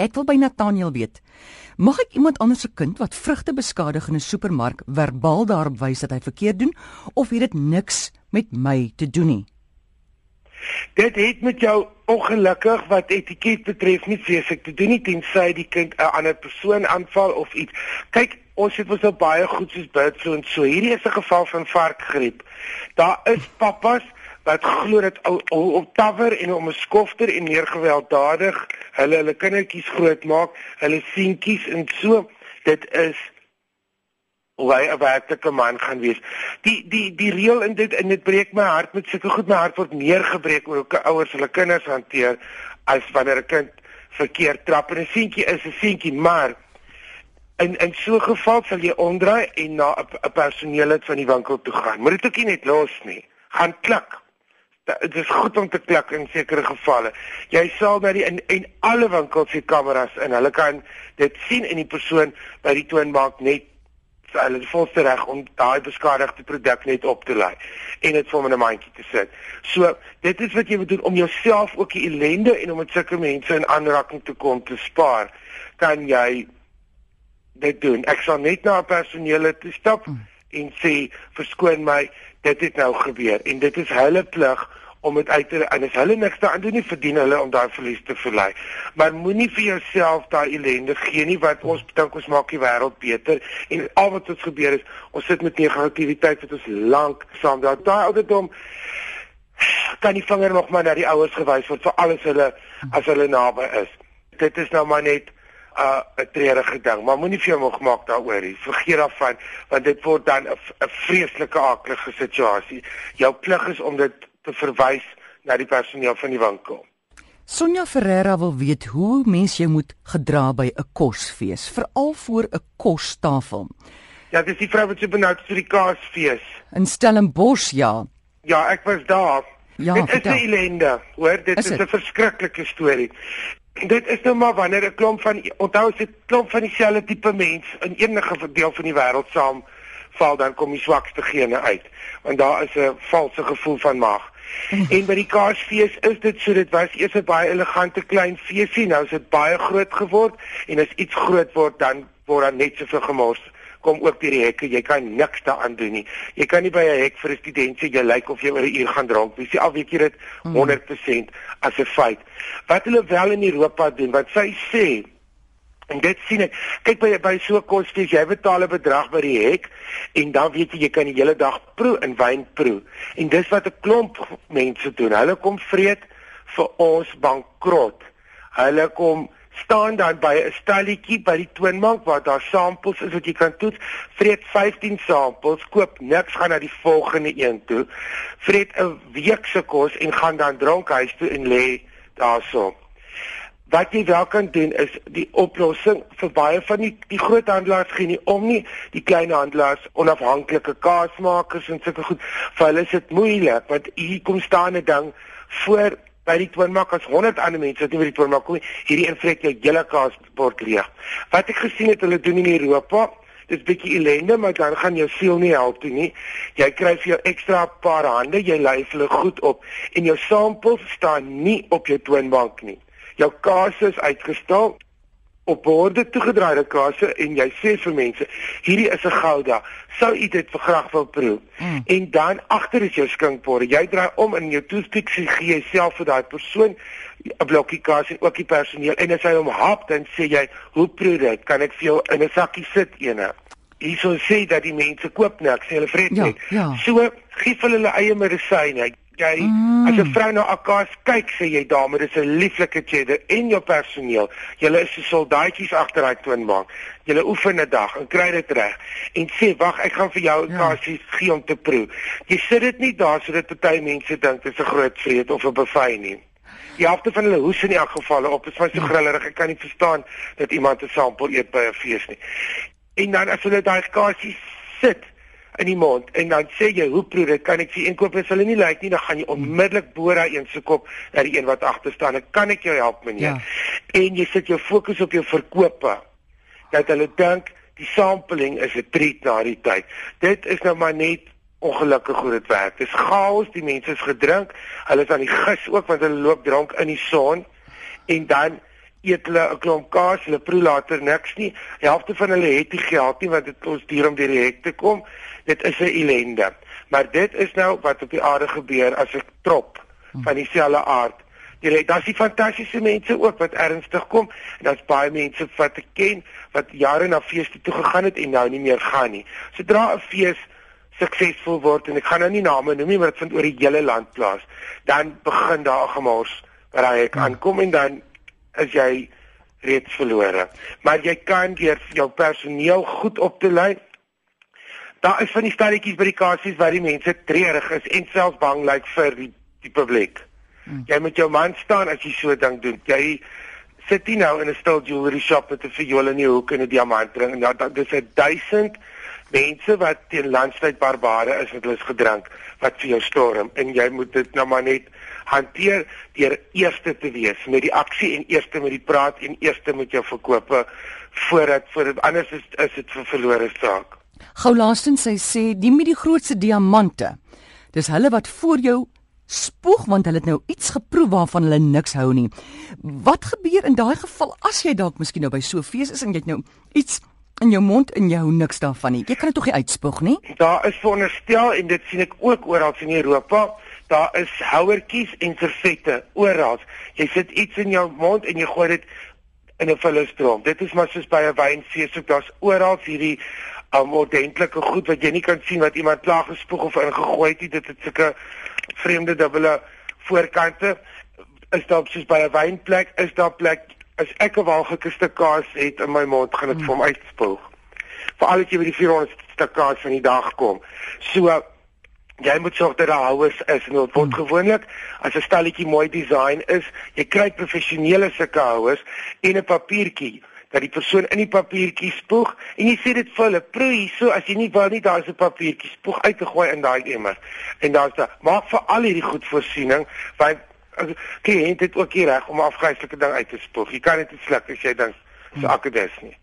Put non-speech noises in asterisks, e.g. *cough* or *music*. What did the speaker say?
Ek wil by Nathaniel weet. Mag ek iemand anders se kind wat vrugte beskadig in 'n supermark verbaal daarop wys dat hy verkeerd doen of het dit niks met my te doen nie? Dit het met jou ongelukkig wat etiket betref nie vreeslik te doen nie tensy die kind 'n ander persoon aanval of iets. Kyk, ons het mos nou baie goed soos bird flu en so. Hierdie is 'n geval van varkgriep. Daar is pappas wat glo dat op tawer en om 'n skofter en meer gewelddadig hulle hulle kindertjies grootmaak, hulle seentjies en so. Dit is hoe hy 'n werklike man gaan wees. Die die die reël in dit in dit breek my hart met sulke goed my hart word meer gebreek oor hoe ouers hulle kinders hanteer as wanneer 'n kind verkeerd trap en 'n seentjie is 'n seentjie, maar in in so 'n geval sal jy omdraai en na 'n personeel uit van die winkel toe gaan. Moet dit ook nie net los nie. Gaan klik. Dit is goed om te klik in sekere gevalle. Jy sal na die in en alle winkels se kameras in. Hulle kan dit sien en die persoon by die toonbank net hulle het volste reg om daai beskadigde produk net op te lei en dit vir 'n mandjie te sit. So, dit is wat jy moet doen om jouself ook die ellende en om met sulke mense in aanraking te kom te spaar. Kan jy dit doen? Ek sal net na 'n personeel toe stap hmm. en sê verskoon my, dit het nou gebeur en dit is hulle plig om dit uit te en as hulle niks daaraan doen nie verdien hulle om daai verlies te verlei. Maar moenie vir jouself daai ellende gee nie wat ons dink ons maak die wêreld beter en al wat ons gebeur is ons sit met negativiteit wat ons lank saam daar daai ouderdom kan die vinger nog maar na die ouers gewys word vir alles hulle as hulle naby is. Dit is nou maar net 'n uh, 'n treurige ding, maar moenie vir jou moeg maak daaroor nie. Vergeet daarvan want dit word dan 'n vreeslike aardige situasie. Jou plig is om dit te verwys na die personeel van die winkel. Sonja Ferreira wil weet hoe mens jy moet gedra by 'n kosfees, veral voor 'n kostafel. Ja, dis die vrou wat so benoud vir die kaasfees. In Stellenbosch, ja. Ja, ek was daar. Ja, dit is 'n ellende, hoor, dit is 'n verskriklike storie. Dit is nou maar wanneer 'n klomp van onthou se klomp van dieselfde tipe mens in enige deel van die wêreld saam val dan kom die swakste gene uit want daar is 'n valse gevoel van mag. *laughs* En by die Kaasfees is dit so dit was eers 'n baie elegante klein feesie, nou is dit baie groot geword en as iets groot word dan word dan net soveel gemors kom ook deur die hekke, jy kan niks daaraan doen nie. Jy kan nie by 'n hek vir 'n student sê jy lyk of jy oor 'n uur gaan dronk. Jy sê al weet jy dit 100% hmm. as 'n feit. Wat hulle wel in Europa doen, wat sy sê En dit sien ek. Kyk by by so kosfees, jy betaal 'n bedrag by die hek en dan weet jy jy kan die hele dag proe en wyn proe. En dis wat 'n klomp mense doen. Hulle kom vreet vir ons bankrot. Hulle kom staan dan by 'n stalletjie by die toonbank waar daar samples is wat jy kan toets. Vreet 15 samples, koop niks, gaan na die volgende een toe. Vreet 'n week se kos en gaan dan dronk huis toe en lê daarso. Wat jy wel kan doen is die oplossing vir baie van die die groothandelaars gee nie om nie die klein handelaars onafhanklike kaasmakers en sulke goed vir hulle is dit moeilik want hier kom staan 'n ding voor by die toonmaak as 100 ander mense wat nie by die toonmaak kom hierdie invreek jou hele kaasbord leeg. Wat ek gesien het hulle doen in Europa dis bietjie ellende maar dan gaan jou siel nie help toe nie. Jy kry vir jou ekstra paar hande, jy lei hulle goed op en jou samples staan nie op jou toonbank nie jou kaas is uitgestal op borde toegedraaide kaas en jy sê vir mense hierdie is 'n gouda. Sou u dit graag wil proe? Mm. en dan agter is jou skinkbord jy draai om in jou toestik gee jy self vir daai persoon 'n blokkie kaas en ook die personeel. En as hy hom hap dan sê jy hoe proe dit? Kan ek vir jou in 'n sakkie sit ene? Hierso sê dat die mense koop niks hulle vreet ja, net. ja. so gee hulle hulle eie medisyne jy mm. as 'n vrou na Akas kyk, sê jy dame, dis 'n lieflike cheddar en jou personeel. Julle is so soldaatjies agter daai toonbank. Julle oefen 'n dag en kry dit reg en sê wag, ek gaan vir jou Akasie ja. gee om te proe. Jy sit dit nie daar sodat party mense dink dit is 'n groot vreet of 'n buffet nie. Die helfte van hulle hoes in elk geval op. Is my so ja. grillerig. Ek kan nie verstaan dat iemand 'n sample eet by 'n fees nie. En dan as hulle daai Akasie sit, in die mond en dan sê jy hoe proe dit kan ek vir inkoop as hulle nie lyk nie dan gaan jy onmiddellik boor daai een se kop na die een wat agter staan. En kan ek jou help meneer. Ja. en jy sit jou fokus op jou verkope. Dat hulle dink die sampling is 'n treat na die tyd. Dit is nou maar net ongelukkig hoe dit werk. Dis chaos die mense is gedrink. Hulle is aan die gis ook want hulle loop drank in die son. En dan eet hulle 'n klomp kaas, hulle proe later niks nie. Die helfte van hulle het nie geld nie want dit kos duur om deur die hek te kom. Dit is 'n ellende. Maar dit is nou wat op die aarde gebeur as 'n trop van dieselfde aard. Jy weet, daar's die fantastiese mense ook wat ernstig kom en daar's baie mense wat ek ken wat jare na feeste toe gegaan het en nou nie meer gaan nie. Sodra 'n fees suksesvol word en ek gaan nou nie name noem nie, maar dit vind oor die hele land plaas, dan begin daar gemors waar hy kan kom en dan is jy reeds verlore. Maar jy kan deur jou personeel goed op te lei. Daar is van die stelletjies by die kasies waar die mense treurig is en selfs bang lyk like vir die, die publiek. Hmm. Jy moet jou man staan as jy so ding doen. Jy sit nie nou in 'n stil jewelry shop met 'n viool in die hoek en 'n diamantring en dan dis 'n 1000 mense wat teen landstyd barbare is wat hulle is gedrink wat vir jou storm en jy moet dit nou maar net hanteer deur eerste te wees met die aksie en eerste met die praat en eerste met jou verkope voordat voordat anders is is dit vir verlore saak. Gou laastens sy sê die met die grootste diamante. Dis hulle wat voor jou spoeg want hulle het nou iets geproe waarvan hulle niks hou nie. Wat gebeur in daai geval as jy dalk miskien nou by so 'n fees is en jy het nou iets in jou mond en jy hou niks daarvan nie. Jy kan dit tog nie uitspoeg nie. Daar is veronderstel en dit sien ek ook oral in Europa daar is houertjies en servette oral. Jy sit iets in jou mond en jy gooi dit in 'n vullestroom. Dit is maar soos by 'n wynfees, so daar's oral hierdie um, ordentlike goed wat jy nie kan sien wat iemand klaar gespoeg of ingegooi het nie. Dit het sulke vreemde dubbele voorkante. Is daar soos by 'n wynplek, is daar plek as ek 'n walgekiste kaas het in my mond, gaan dit hmm. vir my uitspoeg. Veral as jy by die 400 stuk kaas van die dag kom. So jy moet sorg dat daar houers is en dit word hmm. gewoonlik as 'n stalletjie mooi design is, jy kry professionele sulke houers en 'n papiertjie dat die persoon in die papiertjie spoeg en jy sê dit vir hulle proe hierso as jy nie wil nie daar is 'n papiertjie spoeg uit te gooi in daai emmer en daar's da maak vir al hierdie goed voorsiening want kliënt het ook hier reg om afgryslike ding uit te spoeg. Jy kan dit nie sluk as jy dink so akkedes nie